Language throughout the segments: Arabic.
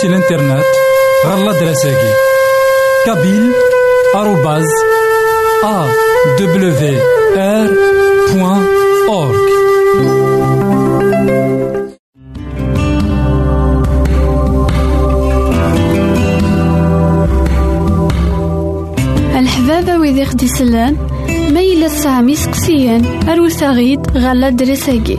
سي الانترنت غالا دراساكي كابيل آروباز أ دبليو آر بوان أورك الحبابة ويدي خدي سلان ما يلا سامي سقسيان أروساغيد غالا دراساكي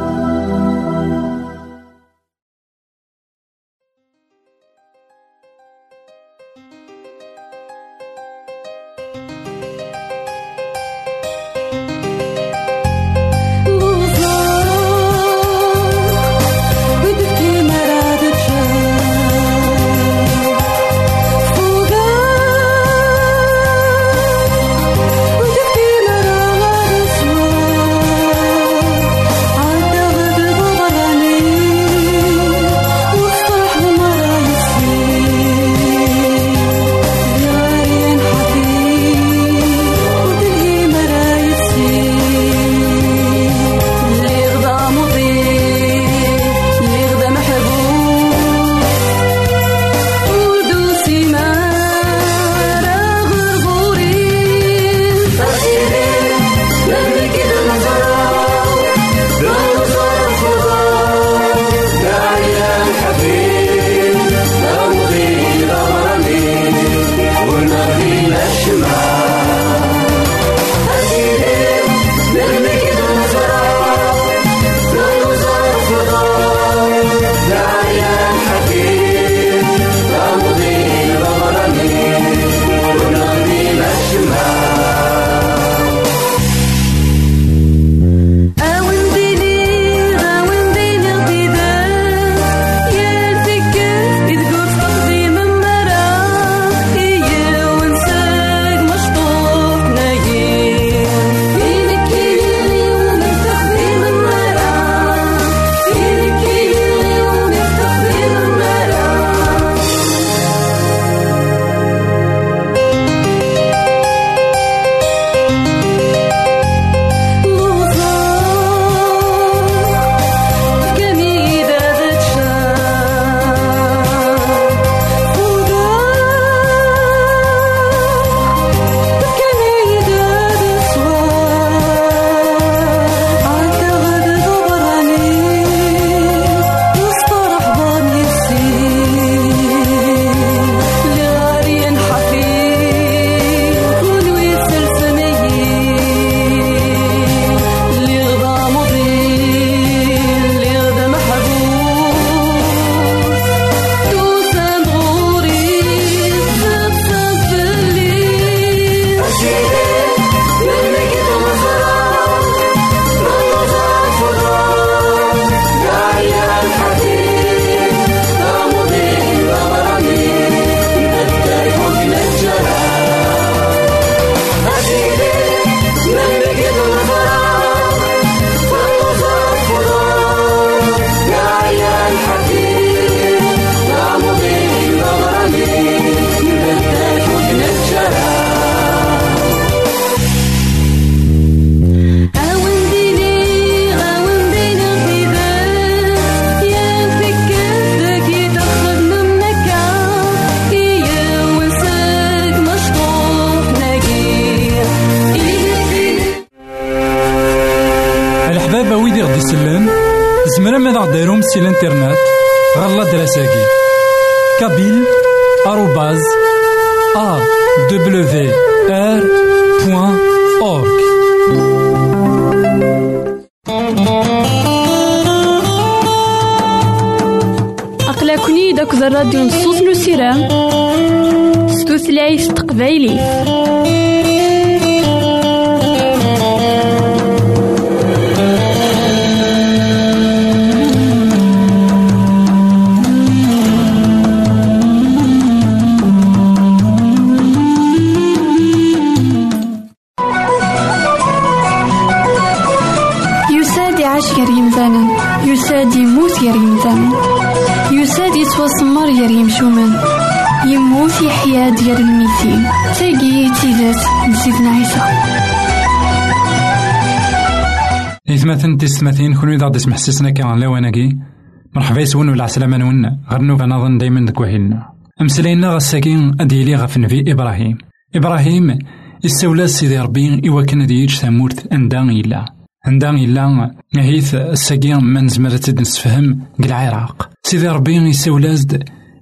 سي الانترنت غالا دراساكي. كابيل آروباز أ دبليو آر بوان أورك أقلكني داك الراديو نصوص usirem s tutlayt غير يمثالا يساد يتوسمر غير يمشومان يموت يحيا ديال الميتين. تاقي تيزات نسيتنا عيسى إثمثن تستمثين كل إذا تسمح سيسنا كان لواناكي مرحبا يسون ولا عسلامة نون غير نوفا نظن دايما دك وهيلنا أمسلينا غساكين أديلي غف نبي إبراهيم. إبراهيم يستولى سيدي ربي إوا كان ديج ثمورت أندان إلا أندان إلا نهيث الساكين من زمرت نسفهم العراق سيدي ربي يستولى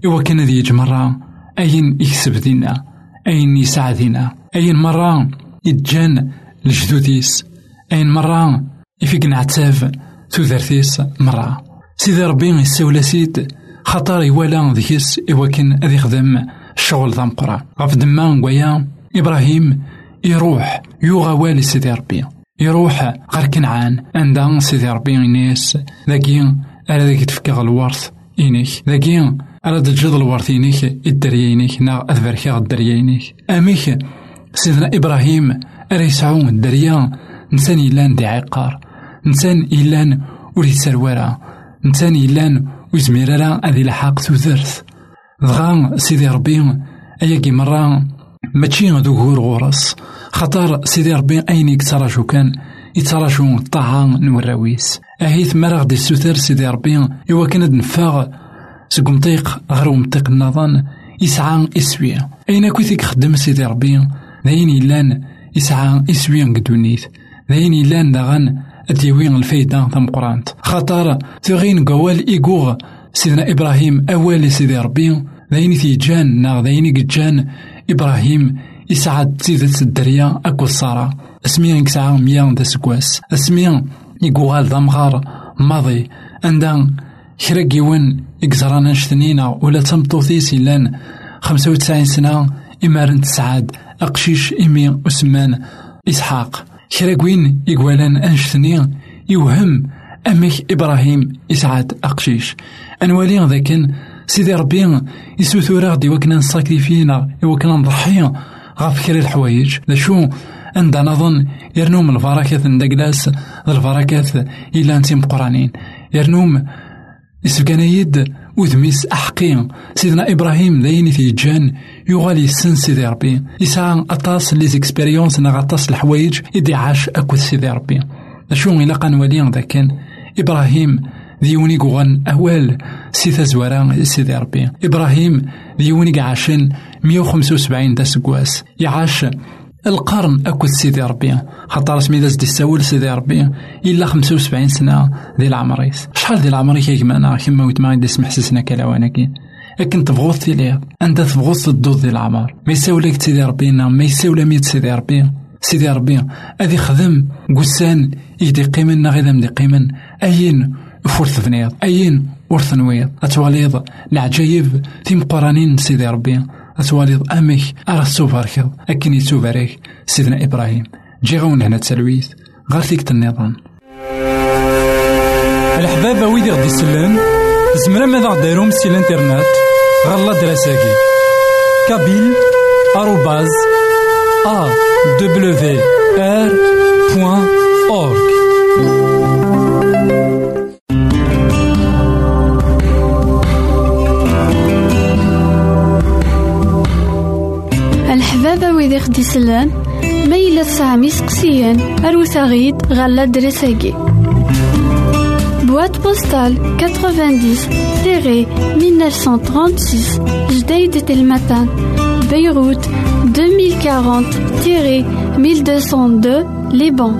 إوا كان ديج مرة أين يكسب دينا أين يساعدنا أين مرة يتجان لجدوديس أين مرة يفيق نعتاف تودرتيس مرة؟ سيدي ربي يساولا سيد خاطر يوالا ذيكيس إوا كان أذي يخدم الشغل ذا مقرا غف دما ويا إبراهيم يروح يوغا والي سيدي ربي. يروح غير كنعان. عندها سيدي ربي الناس ذاكي على ذاك تفكا الورث إنيك. ذاكي على تجد الورث إنيك. الدريا إنيك. نا أذبركا الدريا إنيك. أميك سيدنا إبراهيم أرى يسعون الدريا نسان إلان دي عقار. نسان إلان ولي سروارا. نسان إلان ويزمير راه أذي لحاق تودرت دغا سيدي ربي أياكي مرة. ماشي ذكور غورس خاطر سيدي ربي أين يتراجو كان؟ يتراجو الطاعة نوراويس. أهيث مرة غدي السوتر سيدي ربي إوا كان نفاغ سق مطيق غير مطيق النظام يسعى إسوي أين كويتيك خدم سيدي ربي؟ داين إلان يسعى إسوي قدونيت. داين إلان داغن أديوين الفايدة ثم قرانت. خاطر تغين قوال إيقوغ سيدنا إبراهيم أول سيدي ربي. داين تيجان نا داين جان إبراهيم يسعد تيدت الدريا أكو الصارة. اسميا كسعة ميا دا سكواس اسميا يقوغال ذا مغار ماضي. عندها كرا كيوان إكزرانا شتنينا ولا تمطوثيس لأن خمسة وتسعين سنة إمارن تسعاد. أقشيش إمي أسمان إسحاق. كرا كوين يقوالان أنشتني يوهم أميك إبراهيم إسعاد أقشيش. أنوالي ذاكن سيدي ربي يسوثورا غدي وكنا نساكريفينا وكنا نضحي غاف كرا الحوايج. ذا شو عندنا نظن يرنوم البركات ندقلاس البركات إلا أنتي مقرانين. يرنوم يسبقنا يد وذميس أحقي سيدنا إبراهيم ذاين تيجان يغال يسن سيدي ربي. يسعى أطاس لي زيكسبيريونس نغ أطاس الحوايج يدي عاش أكو سيدي ربي. شو إلا قنوالي ذا كان إبراهيم ديوني قوغان أوال سيثا زوارا سيدي ربي. إبراهيم ديوني عاشن 175 دا سكواس يعاش القرن أكد سيدي ربي. خاطر سمي داز دي الساول سيدي ربي. إلا خمسة وسبعين سنة دي العمريس شحال دي العمريك يا جماعة كيما ويتما دي سمح سيسنا كلاواناكي لكن تبغوث تيليغ أنت تبغوث تدوض دي العمر. ما يساولك سيدي ربي ما يساولا ميت سيدي ربي. سيدي ربي أذي خدم قسان يدي قيمن غير دي قيمن أين فرث فنيض؟ أين ورث نويض؟ أتواليض العجايب تيم قرانين سيدي ربي. أتواليض أمك أرى السوفاركض أكن يتوفاريك سيدنا إبراهيم. جي غون هنا تسلويث غير فيك النظام الحبابة ويدي غدي يسلم زمرا ماذا دايرهم سي الانترنت غالا دراساكي. كابيل آروباز أ دبليو آر بوان أورك سلان ميلا سامي سقسيان أروساغيد غالا دراساكي Boîte postale 90-1936 Jdeï de Telmatan Beyrouth 2040-1202 Liban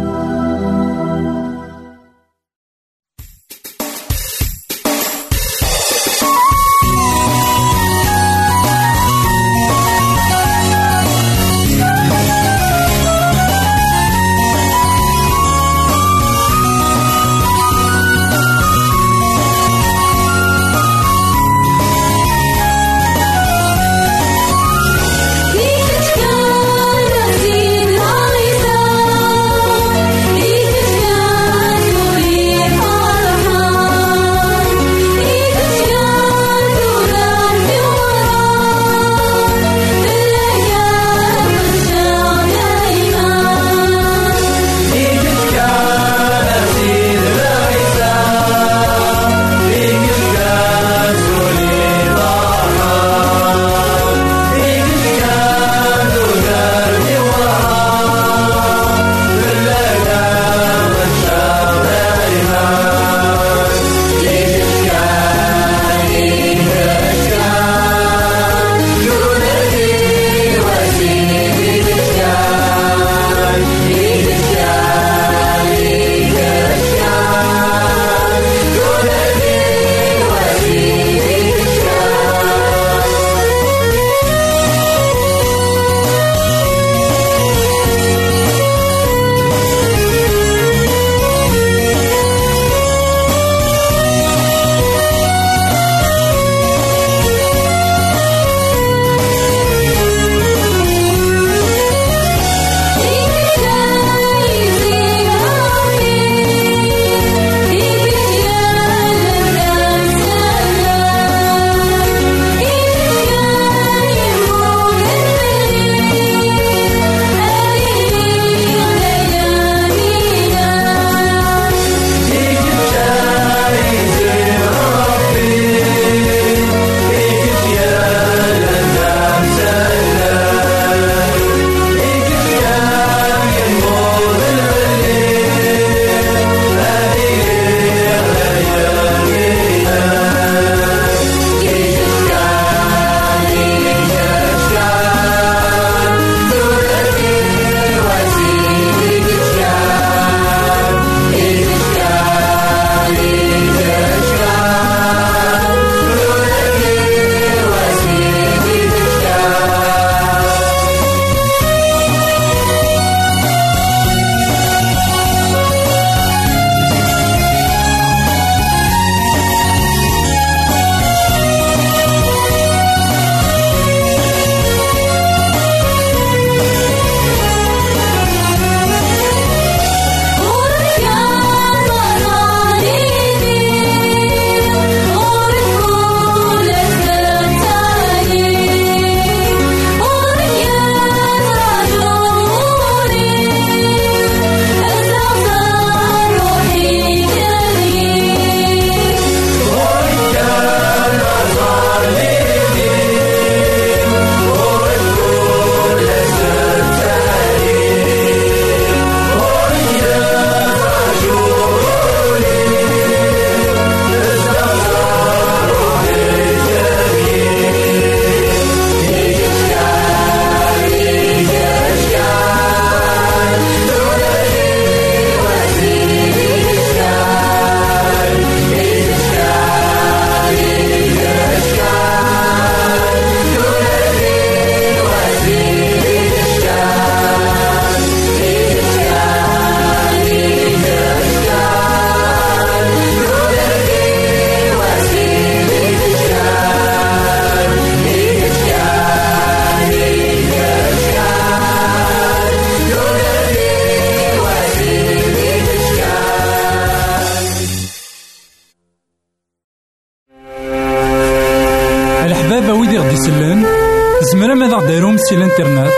غديرهم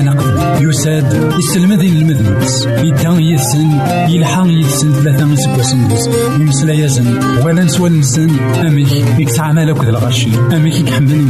قبل يساد يسلم ذي المذنبس يدان يسن يلحق يسن ثلاثة سكواسن يمسلا يزن. ولا نسوى المسن أميك يكسع مالك ذا الغشي أميك يكحمل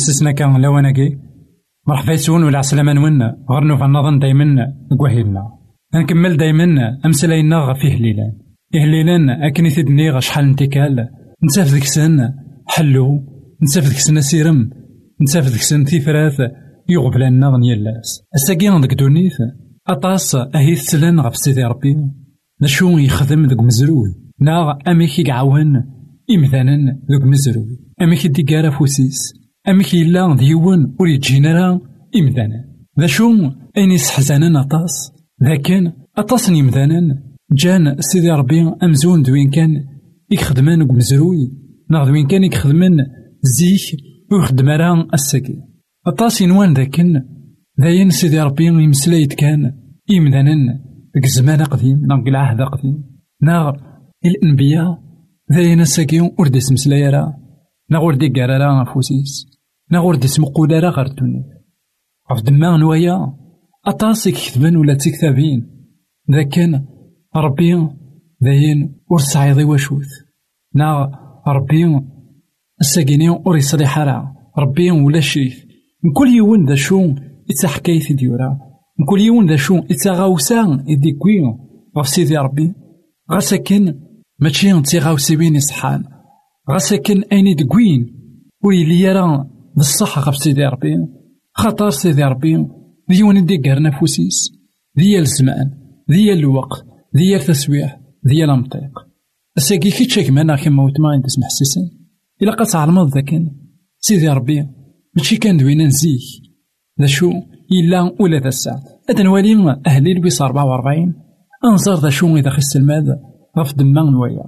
مسسنا كان لواناكي مرحبا يسون ولا عسلامة نون غير نوفا نظن دايما كواهيلنا نكمل دايما أمسلاينا غا فيه هليلان إهليلان أكن يثدني غا شحال انتكال. نساف ذيك سن حلو. نساف ذيك سن سيرم. نساف ذيك سن تيفراث يغبلان نظن يلاس. الساقي ذيك دونيث. أطاس. أهي تسلان غا سيدي ربي. نشو يخدم ذوك مزروي. ناغ أميك يعاون إمثالا ذوك مزروي. أميك ديكارا فوسيس. أمك يلا ديون ور يجينا راه إمدانا ذا شو أين يسحزانا أطاس لكن أطاس إمدانا جان سيدي ربي أمزون دوين كان يخدمان ومزروي ناغ دوين كان يخدمان زيك ويخدم راه الساكي أطاس ينوان ذاكن ذاين سيدي ربي يمسلايت كان إمدانا ديك الزمان قديم ناغ العهد قديم ناغ الأنبياء ذاين الساكي وردي سمسلايا راه نغور دي سمقولا راه غير الدنيا غف دما نوايا أطاسك كتبان ولا تكتابين. ذا كان ربي ذاين ور سعيضي واشوث نا ربي الساقيني ور يصلح راه ربي ولا شيث من كل يوم ذا شو إتسا حكاية ديورا. من كل يوم ذا شو إتسا غاوسا إدي كوين غف سيدي ربي. غاساكن ماشي نتي غاوسي بين يصحان غاساكن أين دكوين ويلي يرى بصح غف سيدي ربي خاطر سيدي ربي ديون ديكار نفوسيس ديال الزمان ديال الوقت ديال التسويح ديال المنطق الساقي كي تشاك معنا كيما وتما انت تسمح سيسن. إلا قد تعلمض ذاك سيدي ربي ماشي كان دوينا نزيك. ذا شو؟ إلا ولا ذا الساعة. هذا نوالي أهلي البيس 44 أنظر ذا شو إذا خس الماد غف دمان نوايا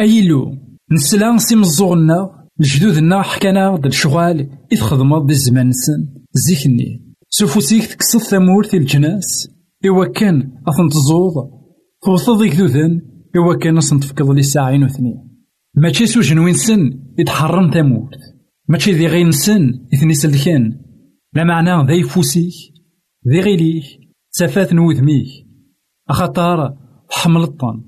أيلو نسلا سي مزوغنا الجدودنا حكانا د الشغال إذ خدمض دي الزمان نسن زيكني سوفوسيك تكسط ثمورت الجناس. إوا كان أثن تزوض توصد إكدودن إوا كان أصن تفكض لي ساعين وثنين ماشي سو جنوين سن يتحرم تموت ماشي ذي غين سن إثني سلكان لا معنى ذي فوسيك ذي غيليك سفات نوذميك أخطار حمل الطن.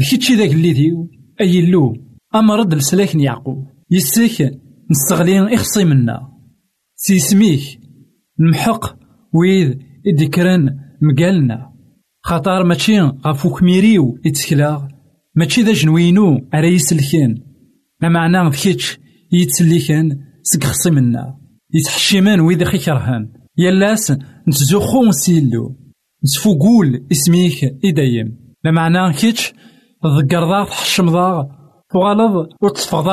ذكي ذاك اللي ذيو أي اللو. أمرد لسلاكن يعقوب. يسك نستغلي إخصي منا سيسميك نمحق ويد إدكران مقالنا خاطر ماشي غفو كميريو يتسكلا ماشي ذا جنوينو أرا يسلكن ما معنى فكيتش يتسلكن سك خصي منا يتحشيمان ويد خي كرهان يلاس نتزوخو نسيلو نتفوقول اسميك إدايم ما معنى كيتش ذكر ضاغ تحشم ضاغ تغالض وتصفغ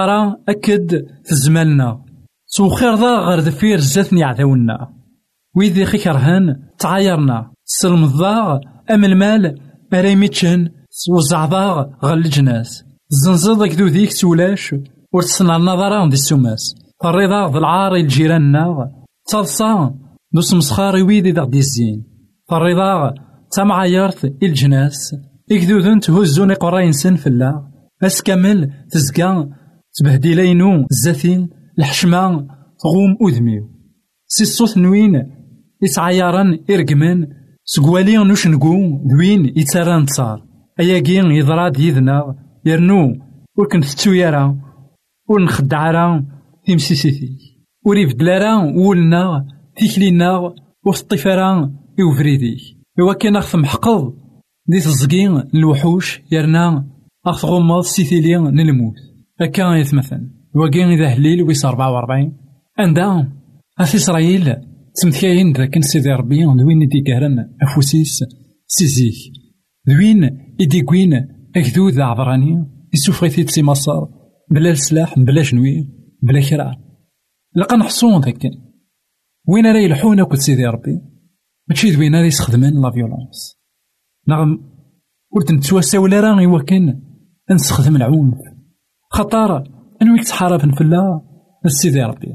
أكد تزمالنا توخير ضا غير دفير زاتني عداونا ويدي خي كرهان تعايرنا سلم الضاغ أم المال أريميتشن وزع ضاغ غير الجناس زنزض كدو ديك سولاش ورتصنع النظرة دي السماس فريضا ذا العار الجيران تصلصا نص مسخاري ويدي دا دي الزين فريضا تمعايرت الجناس إكدودن تهزوني قراين سن فلا أس كامل تزكا تبهديلينو زاتين الحشمة تغوم أذميو سي الصوت نوين يسعيارن إرقمان سكوالي نوش نقو دوين يتسارى نتصار. أياكي يضراد يذنا يرنو ور كنفتو يرا ور نخدع راه تيمسيسيتي ور يبدل راه ولنا تيكلينا راه يوفريديك إوا كان أخذ محقض دي تزقين الوحوش يرنا أخذ غمض سيثيليا نلموت هكا يتمثل وكين إذا هليل ويس أربعة وأربعين. عندها أث إسرائيل. تمثكاين ذاك سيدي ربي دوين يدي كهرن أفوسيس. سيزيك دوين يدي كوين أكدود عبراني. يسوفغيثي تسي مصر. بلا سلاح بلا جنوي بلا كرا لقا نحصون ذاك. وين راه يلحون كل سيدي ربي؟ ماشي دوين راه يستخدمن لا فيولونس نعم. ورت نتواساو راه يوكن نستخدم العنف خطر انويك تحارب فلا سيدي ربي.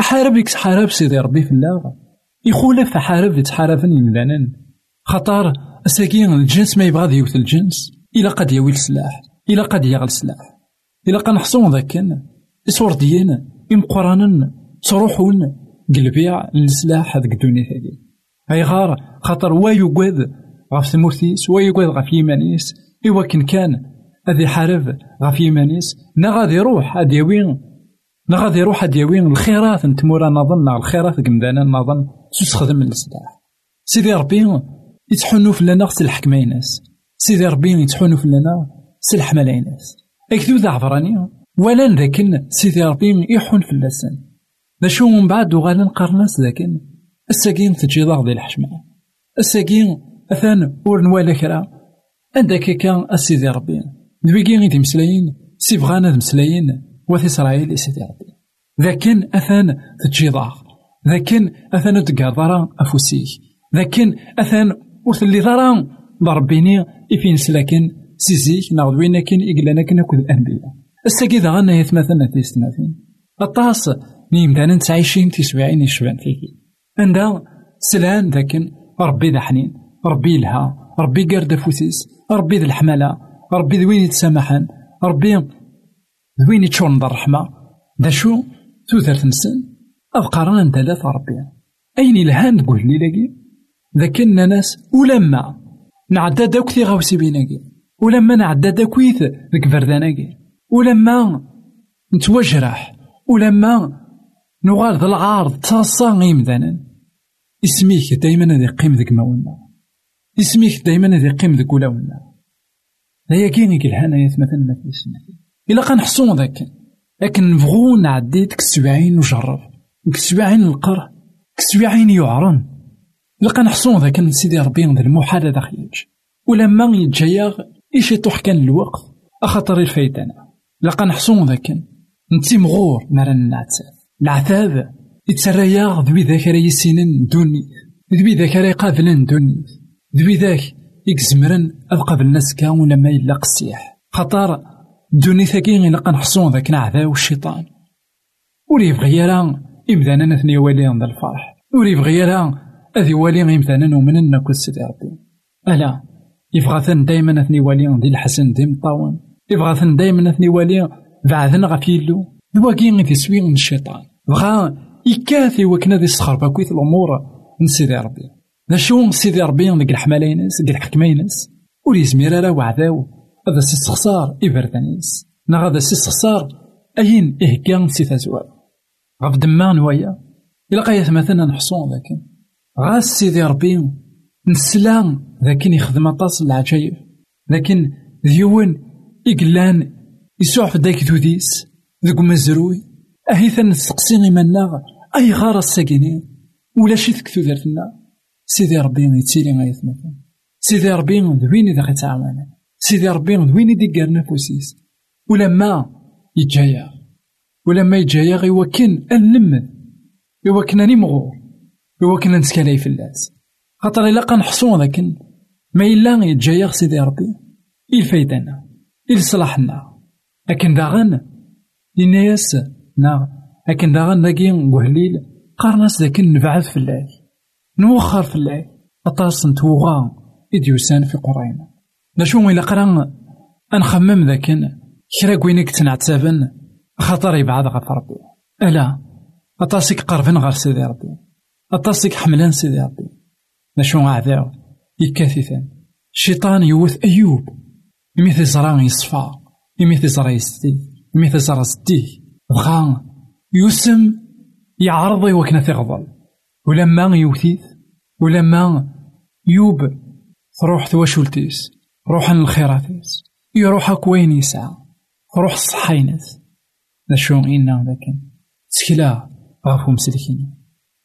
أحارب يك تحارب سيدي ربي فلا يخولف أحارب يتحارب يمدانا خطر أساكين الجنس ما يبغى يوث الجنس. إلا قد يوي السلاح إلا قد يغل السلاح إلا قد نحصون ذاك إصور ديانا إمقرانا تروحون قلبيع السلاح هذيك الدنيا هذي أي غار خاطر وا يقوذ غاف ثمورتيس وا يقوذ غاف يمانيس. كان كان هذي حارب غاف يمانيس. نا غادي يروح هادي يوين نا غادي يروح الخيرات نتمورا نظن. الخيرات قمدانا نظن. تستخدم السلاح سيدي ربي يتحنو فلنا خص الحكمة يناس. سيدي ربي يتحنو فلنا سلح ملايناس أكدو ذا عبراني ولا لكن سيدي ربي يحون في اللسان. شو من بعد وغالا نقارناس لكن الساقين تجي ديال الحشمة الساقين أثان ور نوالا عندك كان السيدي ربي. دويكي غيدي مسلاين سي بغانا مسلاين وفي إسرائيل سيدي ربي لكن أثان تجي ضاغ لكن أثان تقار ضرا أفوسيك لكن أثان وثلي ضرا ضربيني إفين سلاكن سيزيك ناغ وين كان إقلانا كنا كل الأنبياء. الساقي ذا غانا يتمثلنا تيستنافين الطاس نيمدانا نتعيشين تيسبعين يشبان فيكي. عندها سلان ذاكن ربي ذا حنين ربي لها ربي قرد فوسيس ربي ذا الحمالة ربي ذوين يتسامحن ربي ذوين يتشون ذا الرحمة؟ ذا شو؟ توثر نسن أفقارنا ثلاثة ربي. أين الهان تقول لي لاقي؟ ذاك ناس ولما نعدى داك ثي غاوسي بيناكي ولما نعدى داكويث ذك فرداناكي ولما نتوجرح. ولما نغال ذا العارض تصا غيمدانا اسميك دايما هذي قيم ذك ماولنا اسميك دايما هذي قيم ذك ولاولنا لا كاين الهنا مثلا في السنة إلا قنحصون ذاك. لكن نبغو نعدي ديك السبعين وجرب. ديك السبعين القر السبعين يعرن. إلا قنحصون ذاك سيدي ربي ذا المحال ذا خيج ولما يتجيا إيش يطوح كان الوقت. أخطر الفايتنا. لقا نحصون ذاك. نتي مغور نرى النعتاب العذاب يتسريا ذوي ذاك راه يسينن دوني. ذوي ذاك راه يقابلن دوني. ذوي ذاك يكزمرن أذ قبل الناس كان ولا ما يلا قسيح. خطر دوني ثاكي نلقى نحصون ذاك نعذا والشيطان. ولي يبغي يرى إمدانا نثني والي ذا الفرح. ولي يبغي يرى أذي والي إمدانا ومن كل سيدي ربي. ألا يبغى دايما نثني والي ذي الحسن ديم طاون يبغى دايما نثني والي بعثنا غفيلو ذواكي غي تسوي من الشيطان. بغا يكاثي وكنا ذي الصخر كويت الأمور نسيدي ربي. ذا شو سيدي ربي ديك الحمالة ينس ديك الحكمة ينس ور يزمير راه وعداو هذا سي استخسار إبردانيس نا هذا سي استخسار أين إهكا سي تزوال غف دمان ويا إلا قايت مثلا نحصون لكن غاس سيدي ربي نسلام لكن يخدم أطاس العجايب لكن ذيون إقلان يسوع في دايك ذوديس ذوك مزروي أهيثا نسقسي غيمنا أي غار الساكنين ولا شي تكتو دارتنا سيدي ربي يتسيلي غايثنا سيدي ربي دوين إذا غيتعاون سيدي ربي دوين إذا قال نفوسيس ولما يتجايا ولما يتجايا غيوكن النمد يوكن مغور. يوكن في اللاس. خاطر إلا قنحصون لكن ما إلا يتجايا سيدي ربي. الفايدنا الصلاحنا لكن داغن لناس نا. لكن داغن داكي وهليل قارناس ذاك نبعث في الله نوخر في الله أطاس نتوغا إديوسان في قرينا نشو إلا قرا أنخمم ذاك كرا كوينك تنعتابن. خاطر يبعد غف ربي. ألا أطاسك قربن غير سيدي ربي. أطاسك حملان سيدي ربي. نشو أعداء يكاثثا الشيطان يوث أيوب. مثل زرا يصفى. مثل زرا يستي. مثل زرا ستيه بغا يسم يعرض وكنا تغضل ولما يوثيث ولما يوب تروح تواشلتيس روح للخيراتيس يروح كوين يسعى روح الصحينات ذا شو إنا لكن تسكلا غافو مسلكين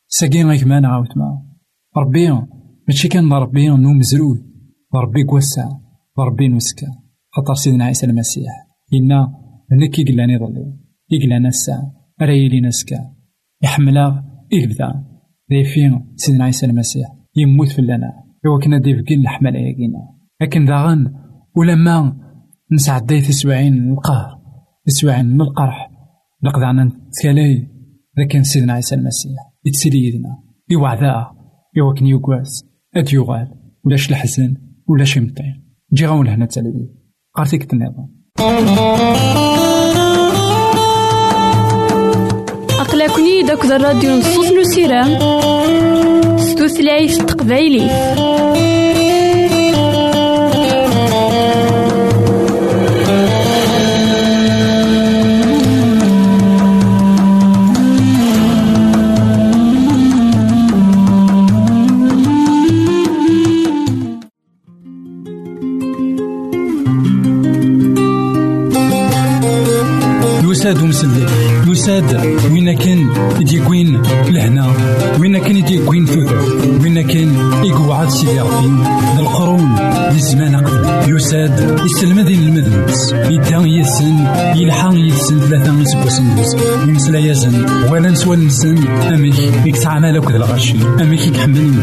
ساقي غيك ما نعاود ما. ربي ماشي كان ربي نو مزرول ربي كوسع ربي نسكا خاطر سيدنا عيسى المسيح. إنا هناك يقلاني ظلي يقلانا الساعة راه يلي نسكا. يحملا إلبدا ذي فين سيدنا عيسى المسيح يموت في لنا إوا كنا ديفكين الحملة ياكينا لكن داغن ولما نسعدي تسوعين القهر تسوعين من القرح لقد عنا نتكالاي لكن سيدنا عيسى المسيح يتسلي يدنا يوعدا يوكن يقواس أد ولاش الحزن ولاش يمطين جي غاون لهنا تسالي قارتيك النظام أقلكني داك الراديو نصوص نسيرام ستوثلايف تقبايلي يساد ومسلك يساد نسن أميك يكسع مالك ذا الغشي أميك يكحمل